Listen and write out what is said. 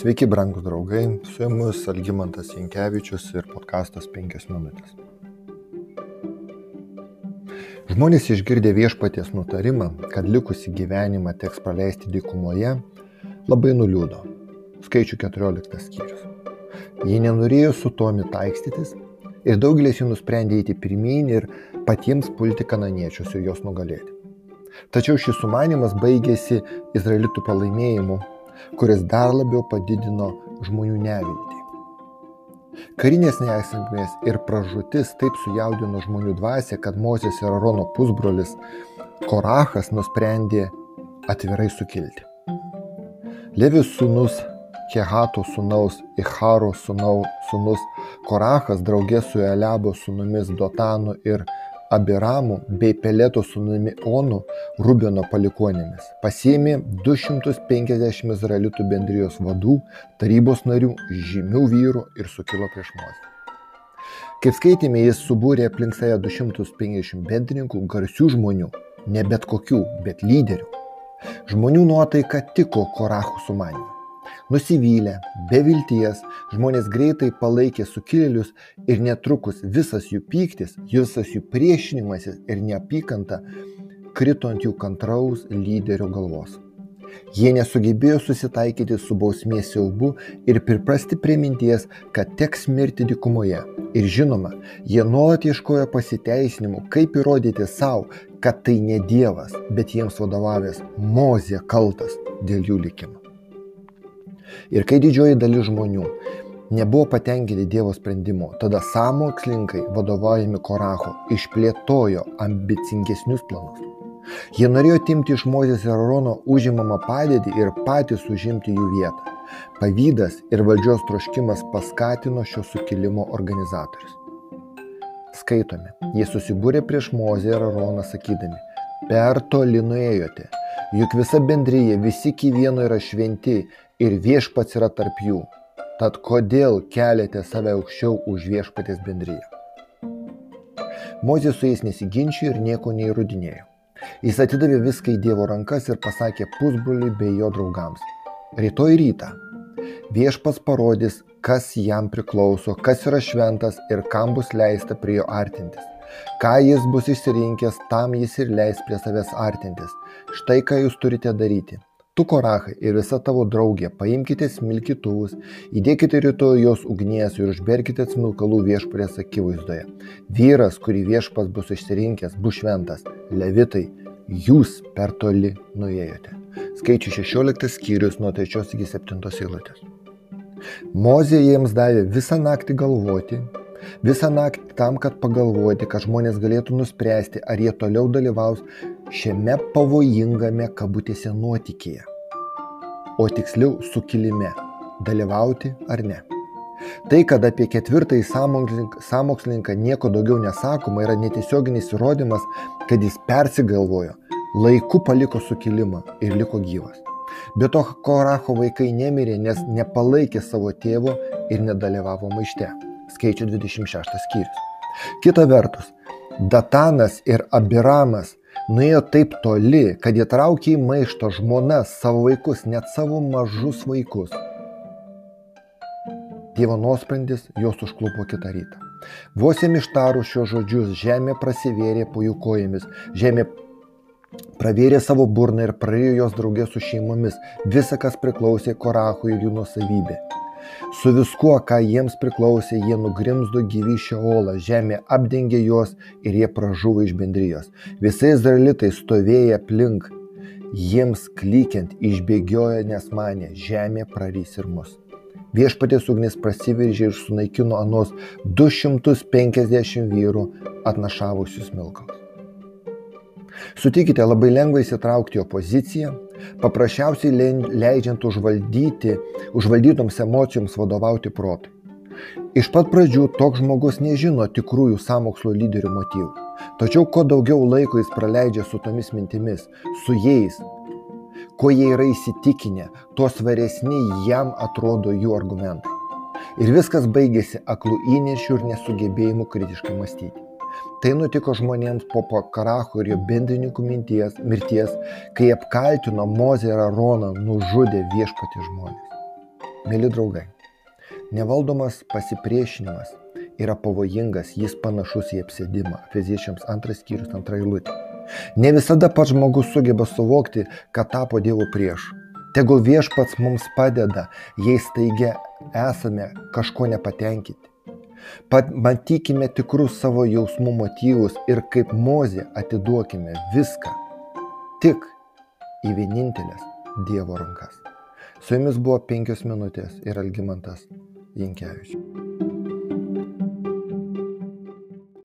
Sveiki, brangūs draugai, su jumis Algymantas Jankievičius ir podkastas 5 minutės. Žmonės išgirdę viešpaties nutarimą, kad likusi gyvenimą teks praleisti dykumoje, labai nuliūdo. Skaičių 14 skyrius. Jie nenorėjo su tomi taikstytis ir daugelis jų nusprendė eiti pirmyn ir patiems pulti kananiečius ir juos nugalėti. Tačiau šis sumanimas baigėsi izraelitų pralaimėjimu kuris dar labiau padidino žmonių neviltį. Karinės nesėkmės ir pražutis taip sujaudino žmonių dvasę, kad Mozės ir Arono pusbrolis Korachas nusprendė atvirai sukilti. Levis sūnus, Kehato sūnaus, Icharo sūnus Korachas draugė su Eliabo sūnumis Dotanu ir Abiramu bei Peleto sūnumi Onu Rubino palikuonėmis. Pasiėmė 250 izraelitų bendrijos vadų, tarybos narių, žymių vyrų ir sukilo prieš Mozę. Kaip skaitėme, jis subūrė aplink save 250 bendrininkų, garsių žmonių, ne bet kokių, bet lyderių. Žmonių nuotaika tiko Korachų sumanimui. Nusivylę, be vilties, žmonės greitai palaikė sukilėlius ir netrukus visas jų pyktis, visas jų priešinimasis ir neapykanta krito ant jų kantraus lyderio galvos. Jie nesugebėjo susitaikyti su bausmės siaubu ir priprasti prie minties, kad teks mirti dikumoje. Ir žinoma, jie nuolat ieškojo pasiteisinimų, kaip įrodyti savo, kad tai ne Dievas, bet jiems vadovavęs Mozė kaltas dėl jų likimo. Ir kai didžioji dalis žmonių nebuvo patenkinti Dievo sprendimu, tada samokslininkai, vadovaujami Koracho, išplėtojo ambicingesnius planus. Jie norėjo timti iš Mozės ir Arono užimamą padėtį ir patys užimti jų vietą. Pavydas ir valdžios troškimas paskatino šio sukilimo organizatorius. Skaitome, jie susibūrė prieš Mozę ir Aroną sakydami, per toli nuėjote, juk visa bendryje, visi iki vieno yra šventi ir viešpats yra tarp jų. Tad kodėl keliate save aukščiau už viešpatės bendryje? Mozė su jais nesiginčijo ir nieko neįrodinėjo. Jis atidavė viską į Dievo rankas ir pasakė pusbroliui bei jo draugams. Rytoj rytą viešpas parodys, kas jam priklauso, kas yra šventas ir kam bus leista prie jo artintis. Ką jis bus išsirinkęs, tam jis ir leis prie savęs artintis. Štai ką jūs turite daryti tu korachai ir visa tavo draugė paimkite smilkytuvus įdėkite rytoj jos ugnies ir užberkite smilkalų viešpaties akivaizdoje. Vyras kurį viešpats bus išsirinkęs bus šventas. Levitai jūs per toli nuėjote. Skaičių 16 skyrius nuo 3 iki 7 eilutės. Mozė jiems davė visą naktį galvoti Visą naktį tam, kad pagalvoti, kad žmonės galėtų nuspręsti, ar jie toliau dalyvaus šiame pavojingame kabutėse nuotykėje. O tiksliau sukilime - dalyvauti ar ne. Tai, kad apie ketvirtąjį samokslininką nieko daugiau nesakoma, yra netiesioginis įrodymas, kad jis persigalvojo, laiku paliko sukilimą ir liko gyvas. Be to, Koracho vaikai nemirė, nes nepalaikė savo tėvo ir nedalyvavo maište skaičių 26 skyrius. Kita vertus, Datanas ir Abiramas nuėjo taip toli, kad įtraukė į maišto žmonas savo vaikus, net savo mažus vaikus. Dievo nuosprendis juos užklupo kitą rytą. Vos jam ištarus šios žodžius, žemė prasivėrė po jų kojomis, žemė pravėrė savo burną ir praėjo jos draugės su šeimomis, visa, kas priklausė Korachui ir jų nusavybė. Su viskuo, ką jiems priklausė, jie nugrimzdo gyvy šiolą, žemė apdengė juos ir jie pražuvo iš bendrijos. Visai izraelitai stovėjo aplink, jiems klykiant išbėgiojo, nes mane, žemė prarys ir mus. Viešpatės ugnis prasiveržė ir sunaikino anos 250 vyrų atnašavusius milkalus. Sutikite labai lengva įsitraukti į opoziciją, paprasčiausiai leidžiant užvaldyti, užvaldytoms emocijoms vadovauti protui. Iš pat pradžių toks žmogus nežino tikrųjų samokslo lyderių motyvų. Tačiau kuo daugiau laiko jis praleidžia su tomis mintimis, su jais, kuo jie yra įsitikinę, tuo svaresni jam atrodo jų argumentai. Ir viskas baigėsi aklų įnešių ir nesugebėjimu kritiškai mąstyti. Tai nutiko žmonėms po Karacho ir jo bendrininkų minties, mirties, kai apkaltino Mozę ir Aroną nužudė viešpati žmonės. Mėly draugai, nevaldomas pasipriešinimas yra pavojingas, jis panašus į apsėdimą. Feziečiams antras skyrius, antra eilutė. Ne visada pats žmogus sugeba suvokti, kad tapo Dievo priešu. Tegul viešpats mums padeda, jei staigia esame kažko nepatenkinti. Matykime tikrus savo jausmų motyvus ir kaip mozė atiduokime viską tik į vienintelės Dievo rankas. Su jumis buvo penkios minutės ir Algymantas Jankievičius.